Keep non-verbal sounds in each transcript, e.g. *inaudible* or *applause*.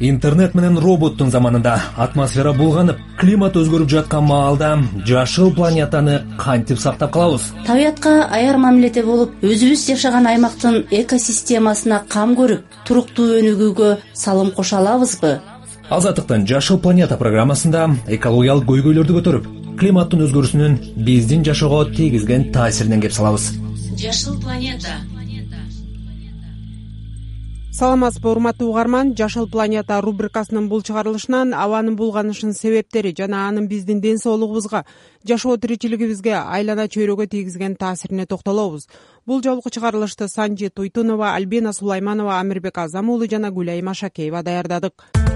интернет менен роботтун заманында атмосфера булганып климат өзгөрүп жаткан маалда жашыл планетаны кантип сактап калабыз? Табиятка аяр мамиледе болуп өзүбүз жашаган аймактын экосистемасына кам көрүп туруктуу өнүгүүгө салым кошо алабызбы? Азаттыктын жашыл планета программасында экологиялык көйгөйлөрдү көтөрүп климаттын өзгөрүүсүнүн биздин жашоого тийгизген таасиринен кеп салабыз. Жашыл планета саламатсызбы урматтуу угарман жашыл планета рубрикасынын бул чыгарылышынан абанын булганышынын себептери жана анын биздин ден соолугубузга жашоо тиричилигибизге айлана чөйрөгө тийгизген таасирине токтолобуз. Бул жолку чыгарылышты санжи туйтунова альбина сулайманова амирбек азам уулу жана гүлайым ашакеева даярдадык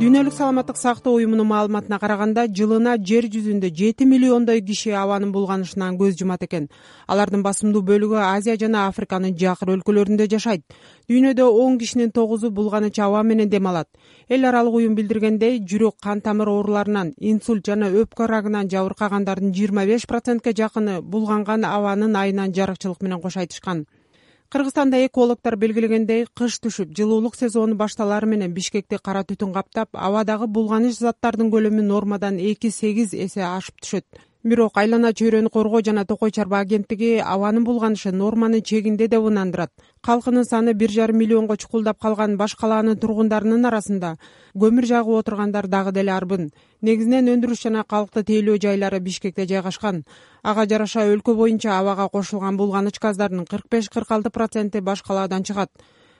дүйнөлүк саламаттык сактоо уюмунун маалыматына караганда жылына жер жүзүндө жети миллиондой киши абанын булганышынан көз жумат экен. Алардын басымдуу бөлүгү азия жана африканын жакыр өлкөлөрүндө жашайт. Дүйнөдө он кишинин тогузу булганыч аба менен дем алат. Эл аралык уюм билдиргендей жүрөк кан тамыр ооруларынан инсульт жана өпкө рагынан жабыркагандардын жыйырма беш процентке жакыны булганган абанын айынан жарыкчылык менен кош айтышкан кыргызстанда экологдор белгилегендей кыш түшүп жылуулук сезону башталары менен бишкекти кара түтүн каптап абадагы булганыч заттардын көлөмү нормадан эки сегиз эсе ашып түшөт бирок айлана чөйрөнү коргоо жана токой чарба агенттиги абанын булганышы норманын чегинде деп ынандырат. Калкынын саны бир жарым миллионго чукулдап калган баш калаанын тургундарынын арасында көмүр жагып отургандар дагы деле арбын. Негизинен өндүрүш жана калкты тейлөө жайлары бишкекте жайгашкан. Ага жараша өлкө боюнча абага кошулган булганыч газдардын кырк беш кырк алты проценти баш калаадан чыгат.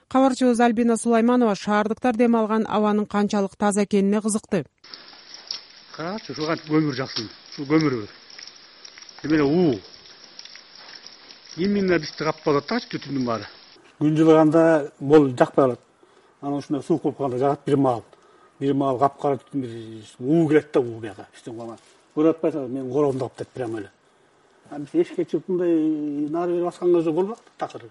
Кабарчыбыз альбина сулайманова шаардыктар дем алган абанын канчалык таза экенине кызыкты. Карачы ушул кантип көмүр жаксын ушул көмүр эмеле уу. Именно бизди каптап атат дагычы түтүндүн баары. Күн жылыганда могул жакпай калат. Анан ушундай суук болуп калганда жагат бир маал. Бир маал капкара түтүн бир уу келет да уу бияка эчтене кылган көрүп атпайсыңбы менин коробумду каптайт прямо эле биз эшикке чыгып мындай нары бери баскан кезде болбойт такыр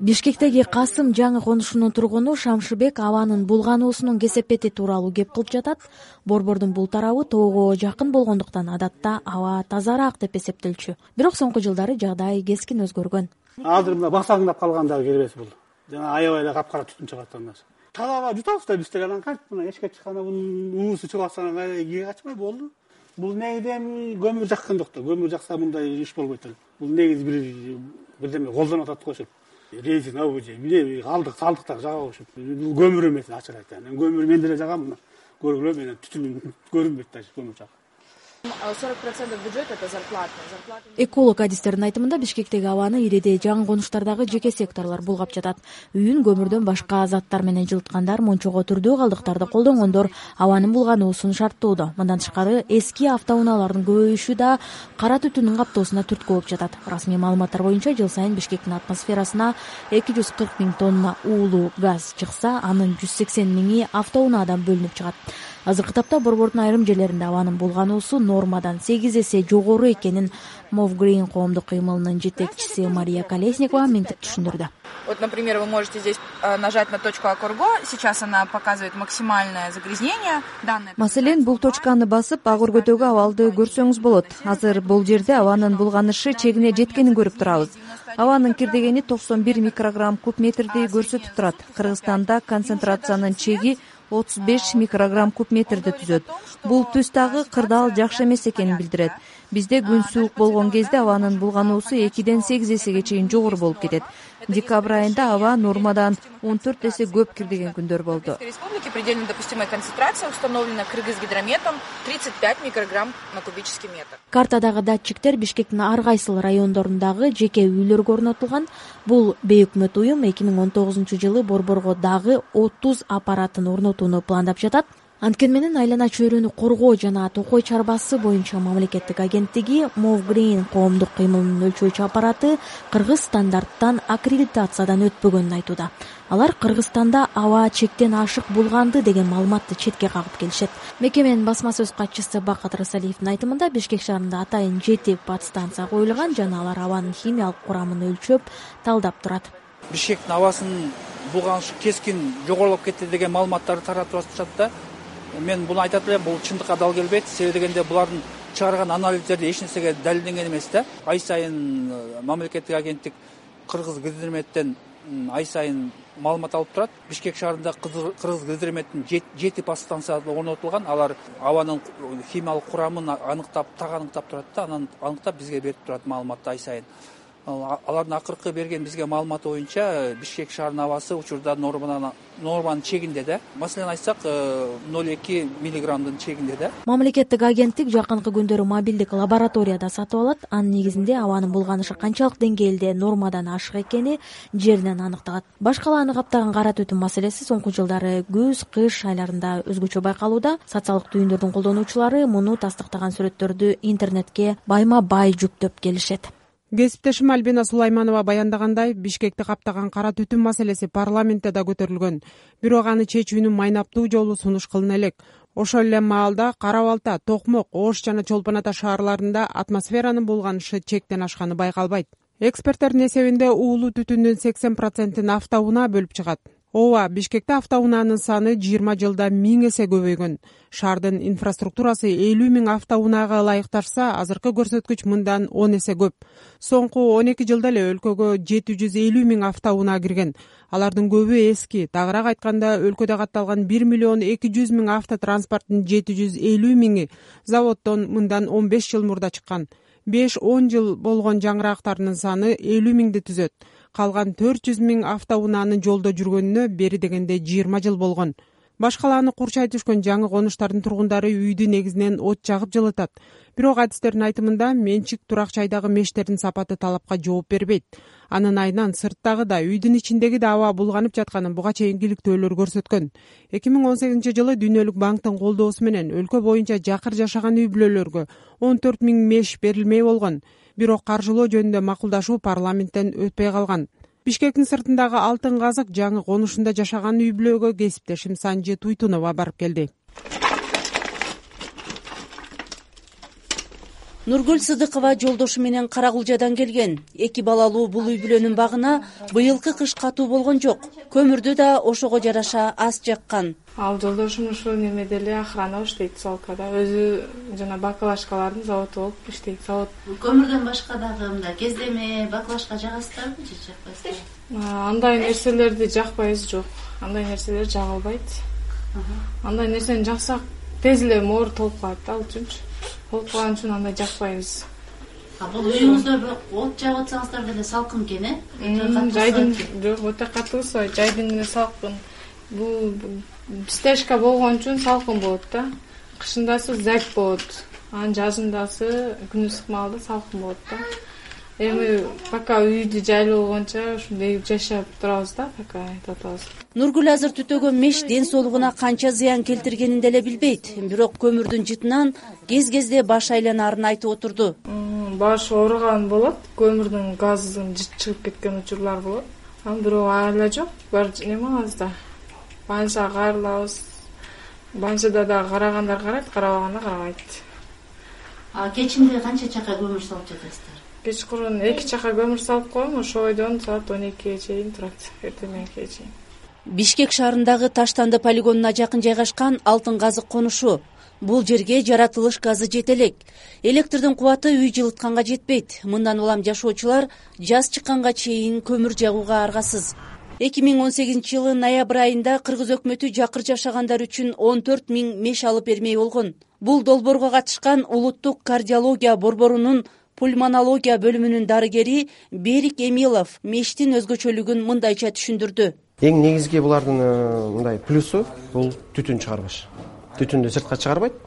бишкектеги касым жаңы конушунун тургуну шамшыбек абанын булгануусунун кесепети тууралуу кеп кылып жатат. Борбордун бул тарабы тоого жакын болгондуктан адатта аба тазараак деп эсептелчү. Бирок соңку жылдары жагдай кескин өзгөргөн. Азыр мына басаңдап калган дагы керебес бул жана аябай эле капкара түтүн чыгат андан таза аба жутабыз да биз деле анан кантип мына эшикке чыкканда мунун уусу чыгып атса анан кийге качпай болду. Бул негизи көмүр жаккан жок да. Көмүр жакса мындай иш болбойт эле. Бул негизи бир бирдеме колдонуп атат го ушинтип резиновый же эмне калдык салдыктарды жагабы бул көмүр эмес ачык айтайын көмүр мен деле жагам мына. Көргүлө менен түтүнү *laughs* көрүнбөйт даже сорок процентов бюджет это зарплата. Эколог адистердин айтымында бишкектеги абаны ириде жаңы конуштардагы жеке секторлор булгап жатат. Үйүн көмүрдөн башка заттар менен жылыткандар мунчого түрдүү калдыктарды колдонгондор. Абанын булгануусун шарттоодо мындан тышкары эски автоунаалардын көбөйүшү да кара түтүндүн каптоосуна түрткү болуп жатат. Расмий маалыматтар боюнча жыл сайын бишкектин атмосферасына эки жүз кырк миң тонна уулуу газ чыкса анын жүз сексен миңи автоунаадан бөлүнүп чыгат азыркы тапта борбордун айрым жерлеринде абанын булгануусу нормадан сегиз эсе жогору экенин мовгрин коомдук кыймылынын жетекчиси мария колесникова мынтип түшүндүрдү. Вот например вы можете здесь нажать на точку акорго сейчас она показывает максимальное загрязнение данный маселен бул точканы басып ак өргөдөгү абалды көрсөңүз болот. Азыр бул жерде абанын булганышы чегине жеткенин көрүп турабыз. Абанын кирдегени токсон бир микрограмм куб метрди көрсөтүп турат. Кыргызстанда концентрациянын чеги отуз беш микрограмм куб метрди түзөт. Бул түс дагы кырдаал жакшы эмес экенин билдирет. Бизде күн суук болгон кезде абанын булгануусу экиден сегиз эсеге чейин жогору болуп кетет декабрь айында аба нормадан он төрт эсе көп кирдеген күндөр болду. Республики предельно допустимая концентрация установлена кыргыз гидрометом тридцать пять микрограмм на кубический метр. Картадагы датчиктер бишкектин ар кайсыл райондорундагы жеке үйлөргө орнотулган. Бул бейөкмөт уюм эки миң он тогузунчу жылы борборго дагы отуз аппаратын орнотууну пландап жатат анткени менен айлана чөйрөнү коргоо жана токой чарбасы боюнча мамлекеттик агенттиги мовгрин коомдук кыймылынын өлчөөчү аппараты кыргыз стандарттан аккредитациядан өтпөгөнүн айтууда. Алар кыргызстанда аба чектен ашык булганды деген маалыматты четке кагып келишет. Мекеменин басма сөз катчысы бакыт рысалиевдин айтымында бишкек шаарында атайын жети подстанция коюлган жана алар абанын химиялык курамын өлчөп талдап турат. Бишкектин абасынын булганышы кескин жогорулап кетти деген маалыматтарды таратып атышат да мен буну айтат элем бул чындыкка дал келбейт. Себеби дегенде булардын чыгарган анализдери эч нерсеге далилденген эмес да. Ай сайын э, мамлекеттик агенттик кыргыз гидрометтен ай сайын маалымат алып турат. Бишкек шаарында кыргыз гидрометтин жети баз станциясы орнотулган. Алар абанын химиялык курамын аныктап так аныктап турат да. Анан аныктап бизге берип турат маалыматты ай сайын алардын акыркы берген бизге маалыматы боюнча бишкек шаарынын абасы учурда норманын чегинде да. Маселен айтсак э, ноль эки миллиграммдын чегинде да. Мамлекеттик агенттик жакынкы күндөрү мобилдик лабораторияда сатып алат. Анын негизинде абанын булганышы канчалык деңгээлде нормадан ашык экени жеринен аныкталат. Баш калааны каптаган кара түтүн маселеси соңку жылдары күз кыш айларында өзгөчө байкалууда. Социалдык түйүндөрдүн колдонуучулары муну тастыктаган сүрөттөрдү интернетке байма бай жүктөп келишет кесиптешим альбина сулайманова баяндагандай бишкекти каптаган кара түтүн маселеси парламентте да көтөрүлгөн. Бирок аны чечүүнүн майнаптуу жолу сунуш кылына элек. Ошол эле маалда кара балта токмок ош жана чолпон ата шаарларында атмосферанын булганышы чектен ашканы байкалбайт. Эксперттердин эсебинде уулуу түтүндүн сексен процентин автоунаа бөлүп чыгат ооба бишкекте автоунаанын саны жыйырма жылда миң эсе көбөйгөн. Шаардын инфраструктурасы элүү миң автоунаага ылайыкташса азыркы көрсөткүч мындан он эсе көп. Соңку он эки жылда эле өлкөгө жети жүз элүү миң автоунаа кирген. Алардын көбү эски. Тагыраак айтканда өлкөдө катталган бир миллион эки жүз миң автотранспорттун жети жүз элүү миңи заводдон мындан он беш жыл мурда чыккан. Беш он жыл болгон жаңырактардын саны элүү миңди түзөт калган төрт жүз миң автоунаанын жолдо жүргөнүнө бери дегенде жыйырма жыл болгон. Баш калааны курчай түшкөн жаңы конуштардын тургундары үйдү негизинен от жагып жылытат. Бирок адистердин айтымында менчик турак жайдагы мештердин сапаты талапка жооп бербейт. Анын айынан сырттагы да үйдүн ичиндеги да аба булганып жатканын буга чейинки иликтөөлөр көрсөткөн. Эки миң он сегизинчи жылы дүйнөлүк банктын колдоосу менен өлкө боюнча жакыр жашаган үй бүлөлөргө он төрт миң меш берилмей болгон бирок каржылоо жөнүндө макулдашуу парламенттен өтпөй калган. Бишкектин сыртындагы алтын казык жаңы конушунда жашаган үй бүлөгө кесиптешим санжы туйтунова барып келди нургүл сыдыкова жолдошу менен кара кулжадан келген. Эки балалуу бул үй бүлөнүн багына быйылкы кыш катуу болгон жок. Көмүрдү да ошого жараша аз жаккан. Ал жолдошум ушу немеде эле охранада иштейт свалкада өзү жана баклажкалардын заводу болуп иштейт. Завод көмүрдөн башка дагы мындай кездеме баклажка жагасыздарбы же жакпайсыздарбы андай нерселерди жакпайбыз жок. Андай нерселер жагылбайт. Андай нерсени жаксак тез эле моор толуп калат да ал үчүнчү болуп калган үчүн андай жакпайбыз. Бул үйүңүздө от жагып атсаңыздар деле салкын экен э? Жайдын жок өтө катуу ысыбайт жайдын күнү салкын. Бул стяжка болгон үчүн салкын болот да. Кышындасы зябь болот. Анан жазындасы күн ысык маалда салкын болот да эми пока үйдү жайлуу болгончо ушундай жашап турабыз да пока айтып атабыз. Нургүл азыр түтөгөн меш ден соолугуна канча зыян келтиргенин деле билбейт. Бирок көмүрдүн жытынан кез кезде баш айланаарын айтып отурду. Баш ооруган болот көмүрдүн газын жыт чыгып кеткен учурлар болот. Анан бирок эле жок баары неме кылабыз да банчага кайрылабыз. Банчада дагы карагандар карайт карабагандар карабайт. А кечинде канча чака көмүр салып жатасыздар кечкурун эки чака көмүр салып коем ошол бойдон саат он экиге чейин турат эртең мененкиге чейин. Бишкек шаарындагы таштанды полигонуна жакын жайгашкан алтын казык конушу. Бул жерге жаратылыш газы жете элек электрдин кубаты үй жылытканга жетпейт. Мындан улам жашоочулар жаз чыкканга чейин көмүр жагууга аргасыз. Эки миң он сегизинчи жылы ноябрь айында кыргыз өкмөтү жакыр жашагандар үчүн он төрт миң меш алып бермей болгон. Бул долбоорго катышкан улуттук кардиология борборунун пульмонология бөлүмүнүн дарыгери берик эмилов мештин өзгөчөлүгүн мындайча түшүндүрдү. Эң негизги булардын э, мындай плюсу бул түтүн чыгарбаш. Түтүндү сыртка чыгарбайт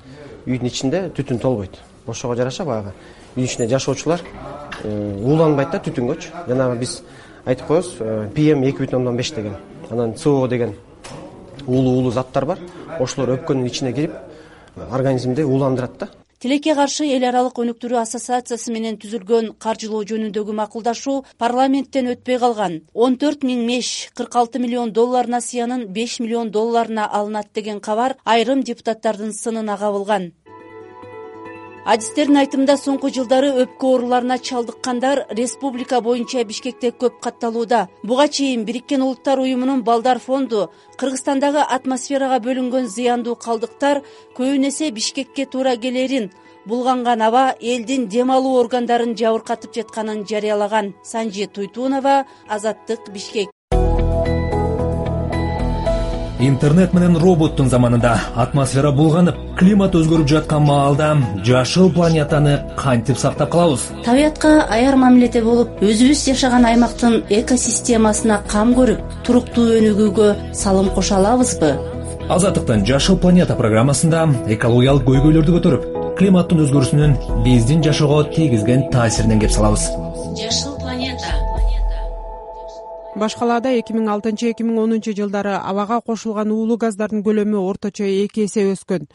үйдүн ичинде түтүн толбойт. Ошого жараша баягы. Үйдүн ичинде жашоочулар э, ууланбайт да түтүнгөчү жанагы биз айтып коебуз э, пм эки бүтүн ондон беш деген анан со деген уулуу уулуу заттар бар. Ошолор өпкөнүн ичине кирип организмди ууландырат да тилекке каршы эл аралык өнүктүрүү ассоциациясы менен түзүлгөн каржылоо жөнүндөгү макулдашуу парламенттен өтпөй калган. Он төрт миң меш кырк алты миллион доллар насыянын беш миллион долларына алынат деген кабар айрым депутаттардын сынына кабылган адистердин айтымында соңку жылдары өпкө ооруларына чалдыккандар республика боюнча бишкекте көп катталууда. Буга чейин бириккен улуттар уюмунун балдар фонду кыргызстандагы атмосферага бөлүнгөн зыяндуу калдыктар көбүн эсе бишкекке туура келерин. Булганган аба элдин дем алуу органдарын жабыркатып жатканын жарыялаган. Санжи туйтунова азаттык бишкек интернет менен роботтун заманында атмосфера булганып климат өзгөрүп жаткан маалда жашыл планетаны кантип сактап калабыз? Табиятка аяр мамиледе болуп өзүбүз жашаган аймактын экосистемасына кам көрүп туруктуу өнүгүүгө салым кошо алабызбы? Азаттыктын жашыл планета программасында экологиялык көйгөйлөрдү көтөрүп климаттын өзгөрүүсүнүн биздин жашоого тийгизген таасиринен кеп салабыз. Жашыл башкалаада эки миң алтынчы эки миң онунчу жылдары абага кошулган уулуу газдардын көлөмү орточо эки эсе өскөн.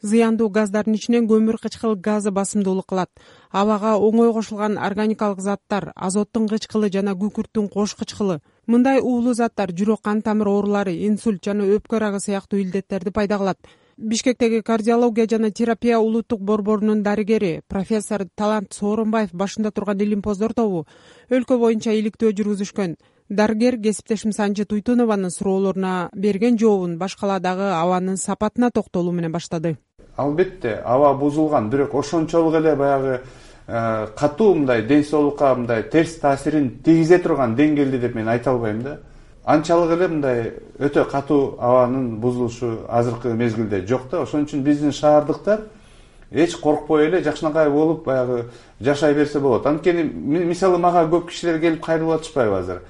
Зыяндуу газдардын ичинен көмүр кычкыл газы басымдуулук кылат. Абага оңой кошулган органикалык заттар азоттун кычкылы жана күкүрттүн кош кычкылы. Мындай уулуу заттар жүрөк кан тамыр оорулары инсульт жана өпкө рагы сыяктуу илдеттерди пайда кылат бишкектеги кардиология жана терапия улуттук борборунун дарыгери профессор талант сооронбаев башында турган илимпоздор тобу өлкө боюнча иликтөө жүргүзүшкөн дарыгер кесиптешим санжы туйтунованын суроолоруна берген жообун баш калаадагы абанын сапатына токтолуу менен баштады. Албетте аба бузулган бирок ошончолук эле баягы э, катуу мындай ден соолукка мындай терс таасирин тийгизе турган деңгээлде деп мен айта албайм да. Анчалык эле мындай өтө катуу абанын бузулушу азыркы мезгилде жок да. Ошон үчүн биздин шаардыктар эч коркпой эле жакшынакай болуп баягы жашай берсе болот. Анткени мисалы мага көп кишилер келип кайрылып атышпайбы азыр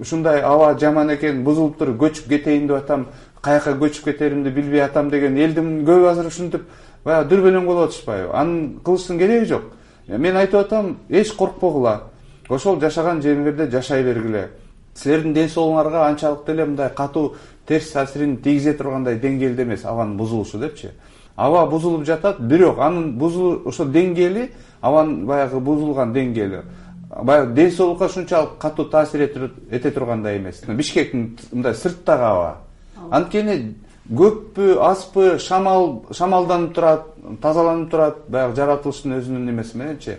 ушундай аба жаман экен бузулуптур көчүп кетейин деп атам каяка көчүп кетеримди билбей атам деген элдин көбү азыр ушинтип баягы дүрбөлөң болуп атышпайбы. Аны кылыштын кереги жок. Мен айтып атам эч коркпогула. Ошол жашаган жериңерде жашай бергиле. Силердин ден соолугуңарга анчалык деле мындай катуу терс таасирин тийгизе тургандай деңгээлде эмес абанын бузулушу депчи. Аба бузулуп жатат бирок анын ошол деңгээли абанын баягы бузулган деңгээли баягы ден соолукка ушунчалык катуу таасир эте тургандай эмес. Бишкектин мындай сырттагы аба. Анткени көппү азбы шамал шамалданып турат тазаланып турат баягы жаратылыштын өзүнүн эмеси мененчи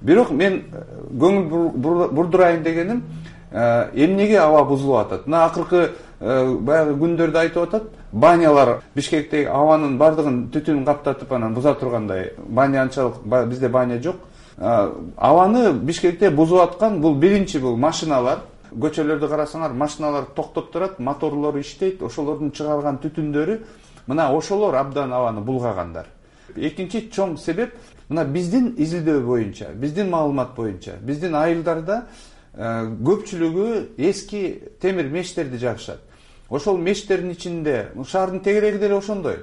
бирок мен э, көңүл бурдурайын дегеним э, эмнеге аба бузулуп атат? Мына акыркы э, баягы күндөрдө айтып атат банялар бишкектеги абанын баардыгын түтүн каптатып анан буза тургандай баня анчалык бизде баня жок абаны бишкекте бузуп аткан бул биринчи бул машиналар. Көчөлөрдү карасаңар машиналар токтоп турат моторлору иштейт ошолордун чыгарган түтүндөрү мына ошолор абдан абаны булгагандар. Экинчи чоң себеп мына биздин изилдөө боюнча биздин маалымат боюнча биздин айылдарда көпчүлүгү эски темир мештерди жагышат ошол мештердин ичинде шаардын тегереги деле ошондой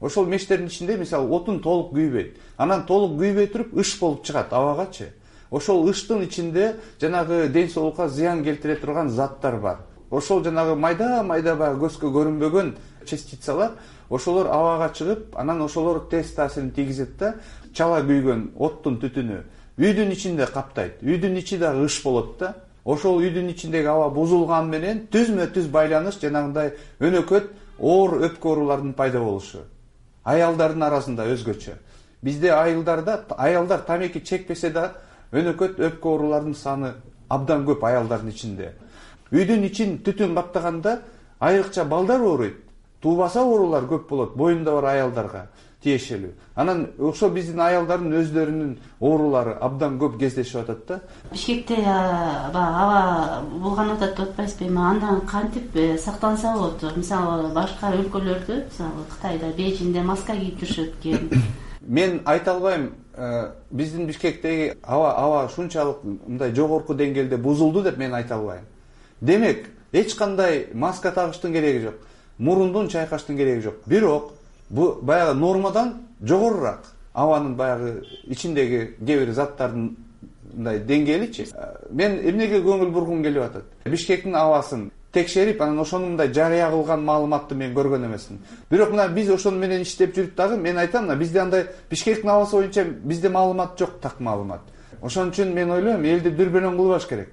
ошол мештердин ичинде мисалы отун толук күйбөйт. Анан толук күйбөй туруп ыш болуп чыгат абагачы. Ошол ыштын ичинде жанагы ден соолукка зыян келтире турган заттар бар. Ошол жанагы майда майда баягы көзгө көрүнбөгөн частицалар ошолор абага чыгып анан ошолор терс таасирин тийгизет да чала күйгөн оттун түтүнү үйдүн ичинде каптайт. Үйдүн ичи дагы ыш болот да. Ошол үйдүн ичиндеги аба бузулган менен түзмө түз байланыш жанагындай өнөкөт оор өпкө оорулардын пайда болушу аялдардын арасында өзгөчө. Бизде айылдарда аялдар тамеки чекпесе да өнөкөт өпкө ооруларынын саны абдан көп аялдардын ичинде. Үйдүн ичин түтүн каптаганда айрыкча балдар ооруйт. Туубаса оорулар көп болот боюнда бар аялдарга тиешелүү. Анан ошо биздин аялдардын өздөрүнүн оорулары абдан көп кездешип атат да. Бишкекте баягы аба булганып атат деп атпайсызбы эми андан кантип э, сактанса болот? Мисалы башка өлкөлөрдө мисалы кытайда бейжиңде маска кийип жүрүшөт экен *coughs* мен айта албайм э, биздин бишкектеги аба аба ушунчалык мындай жогорку деңгээлде бузулду деп мен айта албайм. Демек эч кандай маска тагыштын кереги жок мурундун чайкаштын кереги жок. Бирок бул баягы нормадан жогорурак. Абанын баягы ичиндеги кээ бир заттардын мындай деңгээличи. Мен эмнеге көңүл бургум келип атат? Бишкектин абасын текшерип анан ошону мындай жарыя кылган маалыматты мен көргөн эмесмин. Бирок мына биз ошону менен иштеп жүрүп дагы мен айтам мына бизде андай бишкектин абасы боюнча бизде маалымат жок так маалымат. Ошон үчүн мен ойлойм элди дүрбөлөң кылбаш керек.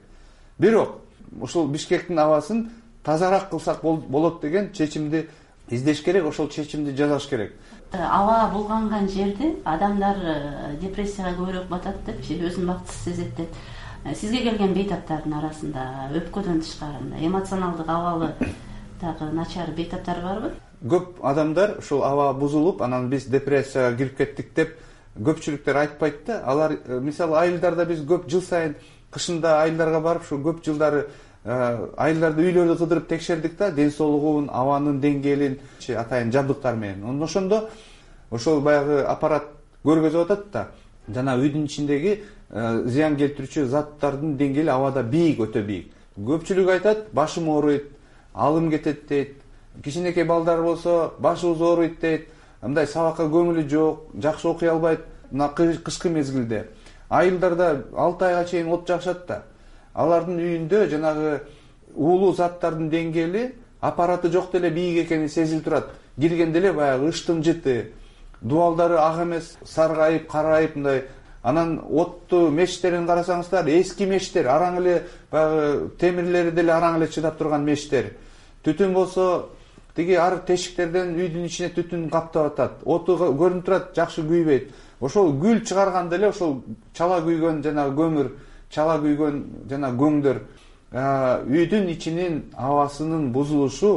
Бирок ушул бишкектин абасын тазараак кылсак болот деген чечимди издеш керек ошол чечимди жасаш керек. Э, аба булганган жерде адамдар э, депрессияга көбүрөөк батат депчи өзүн бактысыз сезет деп э, сизге келген бейтаптардын арасында өпкөдөн тышкары мындай эмоционалдык абалы *coughs* дагы начар бейтаптар барбы? Көп адамдар ушул аба бузулуп анан биз депрессияга кирип кеттик деп көпчүлүктөр айтпайт да алар мисалы айылдарда биз көп жыл сайын кышында айылдарга барып ушу көп жылдары айылдарда үйлөрдү кыдырып текшердик да ден соолугун абанын деңгээлин атайын жабдыктар менен. Ошондо ошол баягы аппарат көргөзүп атат да жана үйдүн ичиндеги зыян келтирүүчү заттардын деңгээли абада бийик өтө бийик. Көпчүлүк айтат башым ооруйт алым кетет дейт. Кичинекей балдар болсо башыбыз ооруйт дейт. Мындай сабакка көңүлү жок жакшы окуй албайт. Мына кышкы мезгилде. Айылдарда алты айга чейин от жакышат да алардын үйүндө жанагы уулуу заттардын деңгээли аппараты жок деле бийик экени сезилип турат. Киргенде эле баягы ыштын жыты дубалдары ак эмес саргайып карайып мындай анан отту мешиттерин карасаңыздар эски мештер араң эле баягы темирлери деле араң эле чыдап турган мештер. Түтүн болсо тиги ар тешиктерден үйдүн ичине түтүн каптап атат оту көрүнүп турат жакшы күйбөйт. Ошол күл чыгарганда эле ошол чала күйгөн жанагы көмүр чала күйгөн жанагы көңдөр үйдүн ичинин абасынын бузулушу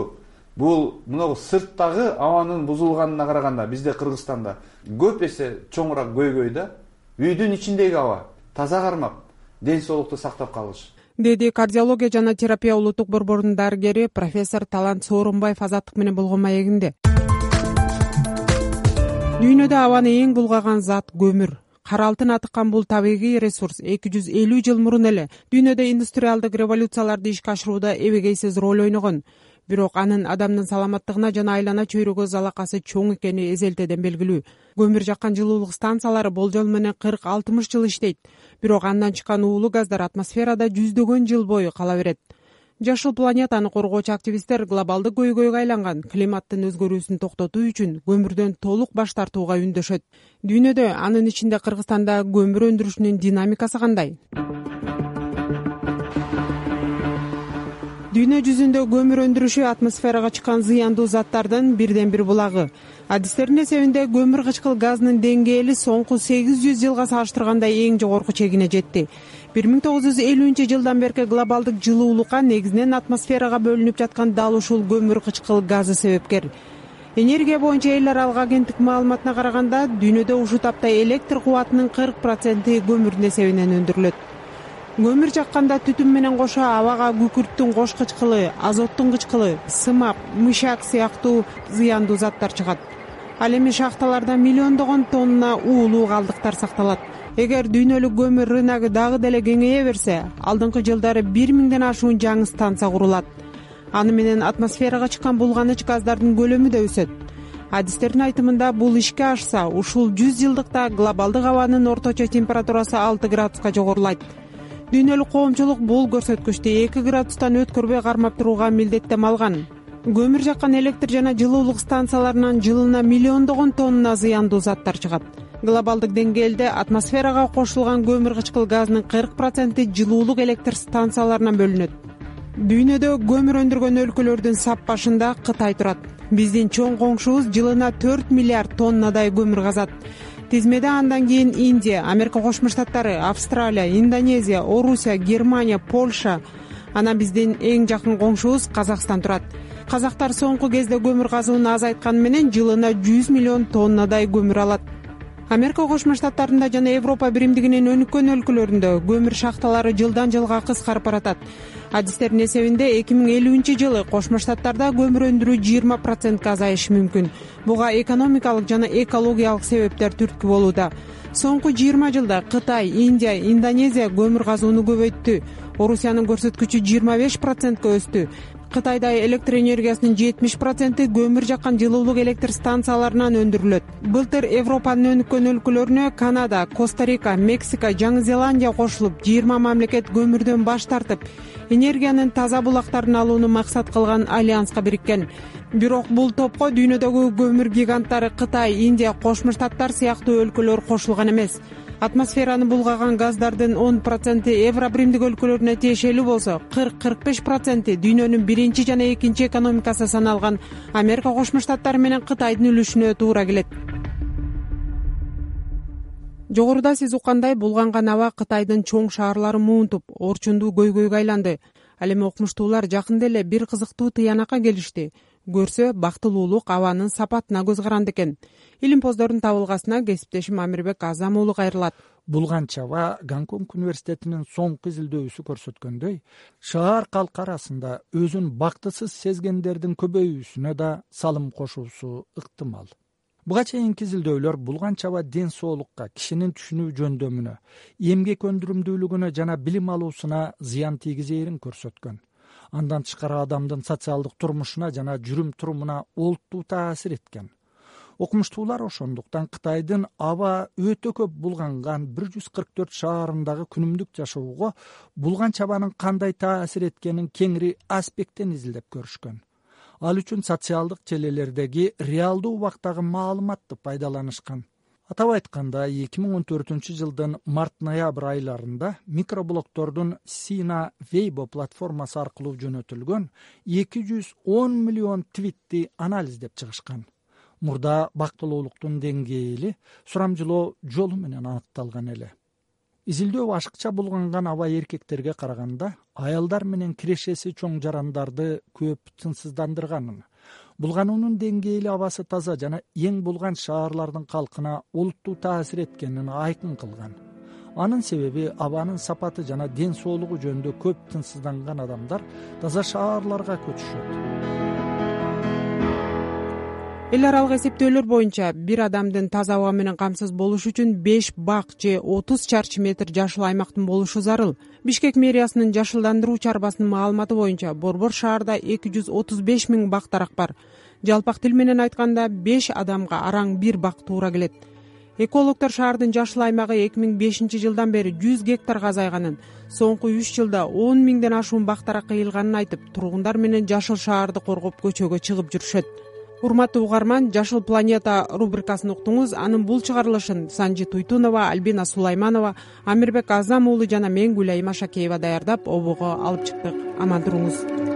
бул могу сырттагы абанын бузулганына караганда бизде кыргызстанда көп эсе чоңураак көйгөй да үйдүн ичиндеги аба таза кармап ден соолукту сактап калыш. Деди кардиология жана терапия улуттук борборунун дарыгери профессор талант сооронбаев азаттык менен болгон маегинде. Дүйнөдө абаны эң булгаган зат көмүр кара алтын атыккан бул табигый ресурс. Эки жүз элүү жыл мурун эле дүйнөдө индустриалдык революцияларды ишке ашырууда эбегейсиз роль ойногон. Бирок анын адамдын саламаттыгына жана айлана чөйрөгө залакасы чоң экени эзелтеден белгилүү. Көмүр жаккан жылуулук станциялары болжол менен кырк алтымыш жыл иштейт. Бирок андан чыккан уулуу газдар атмосферада жүздөгөн жыл бою кала берет жашыл планетаны коргоочу активисттер глобалдык көйгөйгө айланган климаттын өзгөрүүсүн токтотуу үчүн көмүрдөн толук баш тартууга үндөшөт. Дүйнөдө анын ичинде кыргызстанда көмүр өндүрүшүнүн динамикасы кандай? Дүйнө жүзүндө көмүр өндүрүшү атмосферага чыккан зыяндуу заттардын бирден бир булагы. Адистердин эсебинде көмүр кычкыл газынын деңгээли соңку сегиз жүз жылга салыштырганда эң жогорку чегине жетти бир миң тогуз жүз элүүнчү жылдан берки глобалдык жылуулукка негизинен атмосферага бөлүнүп жаткан дал ушул көмүр кычкыл газы себепкер. Энергия боюнча эл аралык агенттик маалыматына караганда дүйнөдө ушул тапта электр кубатынын кырк проценти көмүрдүн эсебинен өндүрүлөт. Көмүр жакканда түтүн менен кошо абага күкүрттүн кош кычкылы азоттун кычкылы сымак мышак сыяктуу зыяндуу заттар чыгат. Ал эми шахталарда миллиондогон тонна уулуу калдыктар сакталат эгер дүйнөлүк көмүр рыногу дагы деле кеңейе берсе алдыңкы жылдары бир миңден ашуун жаңы станция курулат. Аны менен атмосферага чыккан булганыч газдардын көлөмү да өсөт. Адистердин айтымында бул ишке ашса ушул жүз жылдыкта глобалдык абанын орточо температурасы алты градуска жогорулайт. Дүйнөлүк коомчулук бул көрсөткүчтү эки градустан өткөрбөй кармап турууга милдеттенме алган. Көмүр жаккан электр жана жылуулук станцияларынан жылына миллиондогон тонна зыяндуу заттар чыгат глобалдык деңгээлде атмосферага кошулган көмүр кычкыл газынын кырк проценти жылуулук электр станцияларынан бөлүнөт. Дүйнөдө көмүр өндүргөн өлкөлөрдүн сап башында кытай турат. Биздин чоң коңшубуз жылына төрт миллиард тоннадай көмүр казат. Тизмеде андан кийин индия америка кошмо штаттары австралия индонезия орусия германия польша анан биздин эң жакын коңшубуз казакстан турат. Казактар соңку кезде көмүр казууну азайтканы менен жылына жүз миллион тоннадай көмүр алат америка кошмо штаттарында жана европа биримдигинин өнүккөн өлкөлөрүндө көмүр шахталары жылдан жылга кыскарып баратат. Адистердин эсебинде эки миң элүүнчү жылы кошмо штаттарда көмүр өндүрүү жыйырма процентке азайышы мүмкүн. Буга экономикалык жана экологиялык себептер түрткү болууда. Соңку жыйырма жылда кытай индия индонезия көмүр казууну көбөйттү. Орусиянын көрсөткүчү жыйырма беш процентке өстү кытайда электр энергиясынын жетимиш проценти көмүр жаккан жылуулук электр станцияларынан өндүрүлөт. Былтыр европанын өнүккөн өлкөлөрүнө канада коста рика мексика жаңы зеландия кошулуп жыйырма мамлекет көмүрдөн баш тартып энергиянын таза булактарын алууну максат кылган альянска бириккен. Бирок бул топко дүйнөдөгү көмүр гиганттары кытай индия кошмо штаттар сыяктуу өлкөлөр кошулган эмес атмосфераны булгаган газдардын он проценти евро биримдик өлкөлөрүнө тиешелүү болсо кырк кырк беш проценти дүйнөнүн биринчи жана экинчи экономикасы саналган америка кошмо штаттары менен кытайдын үлүшүнө туура келет. Жогоруда сиз уккандай булганган аба кытайдын чоң шаарлары муунтуп орчундуу көйгөйгө айланды. Ал эми окумуштуулар жакында эле бир кызыктуу тыянакка келишти көрсө бактылуулук абанын сапатына көз каранды экен. Илимпоздордун табылгасына кесиптешим амирбек азам уулу кайрылат. Булган чаба гонконг университетинин соңку изилдөөсү көрсөткөндөй шаар калкы арасында өзүн бактысыз сезгендердин көбөйүүсүнө да салым кошуусу ыктымал. Буга чейинки изилдөөлөр булган чаба ден соолукка кишинин түшүнүү жөндөмүнө эмгек өндүрүмдүүлүгүнө жана билим алуусуна зыян тийгизээрин көрсөткөн андан тышкары адамдын социалдык турмушуна жана жүрүм турумуна олуттуу таасир эткен. Окумуштуулар ошондуктан кытайдын аба өтө көп булганган бир жүз кырк төрт шаарындагы күнүмдүк жашоого булган чабанын кандай таасир эткенин кеңири аспекттен изилдеп көрүшкөн. Ал үчүн социалдык желелердеги реалдуу убактагы маалыматты пайдаланышкан атап айтканда эки миң он төртүнчү жылдын март ноябрь айларында микроблогтордун сина вейбо платформасы аркылуу жөнөтүлгөн эки жүз он миллион твитти анализдеп чыгышкан. Мурда бактылуулуктун деңгээли сурамжылоо жолу менен аныкталган эле. Изилдөө ашыкча булганган аба эркектерге караганда аялдар менен кирешеси чоң жарандарды көп тынчсыздандырганын булгануунун деңгээли абасы таза жана эң булган шаарлардын калкына олуттуу таасир эткенин айкын кылган. Анын себеби абанын сапаты жана ден соолугу жөнүндө көп тынчсызданган адамдар таза шаарларга көчүшөт эл аралык эсептөөлөр боюнча бир адамдын таза аба менен камсыз болушу үчүн беш бак же отуз чарчы метр жашыл аймактын болушу зарыл. Бишкек мэриясынын жашылдандыруу чарбасынын маалыматы боюнча борбор шаарда эки жүз отуз беш миң бак дарак бар. Жалпак тил менен айтканда беш адамга араң бир бак туура келет. Экологдор шаардын жашыл аймагы эки миң бешинчи жылдан бери жүз гектарга азайганын соңку үч жылда он миңден ашуун бак дарак ыйылганын айтып тургундар менен жашыл шаарды коргоп көчөгө чыгып жүрүшөт урматтуу угарман жашыл планета рубрикасын уктуңуз. Анын бул чыгарылышын санжи туйтунова альбина сулайманова амирбек азам уулу жана мен гүлайым ашакеева даярдап обого алып чыктык. Аман туруңуз